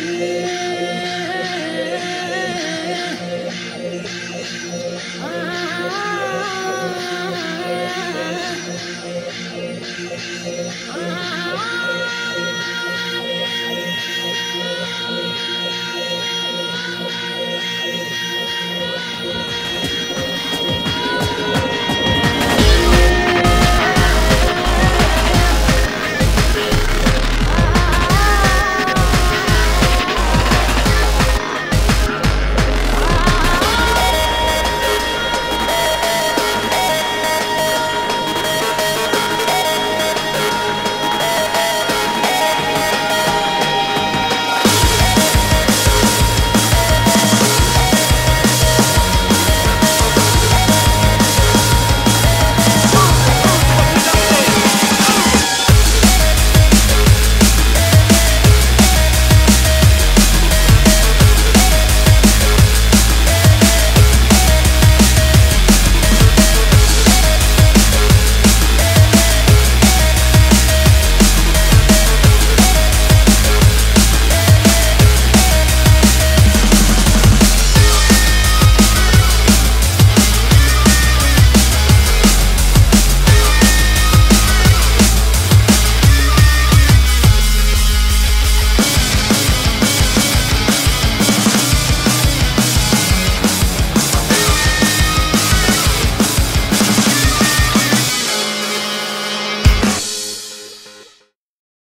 Yeah.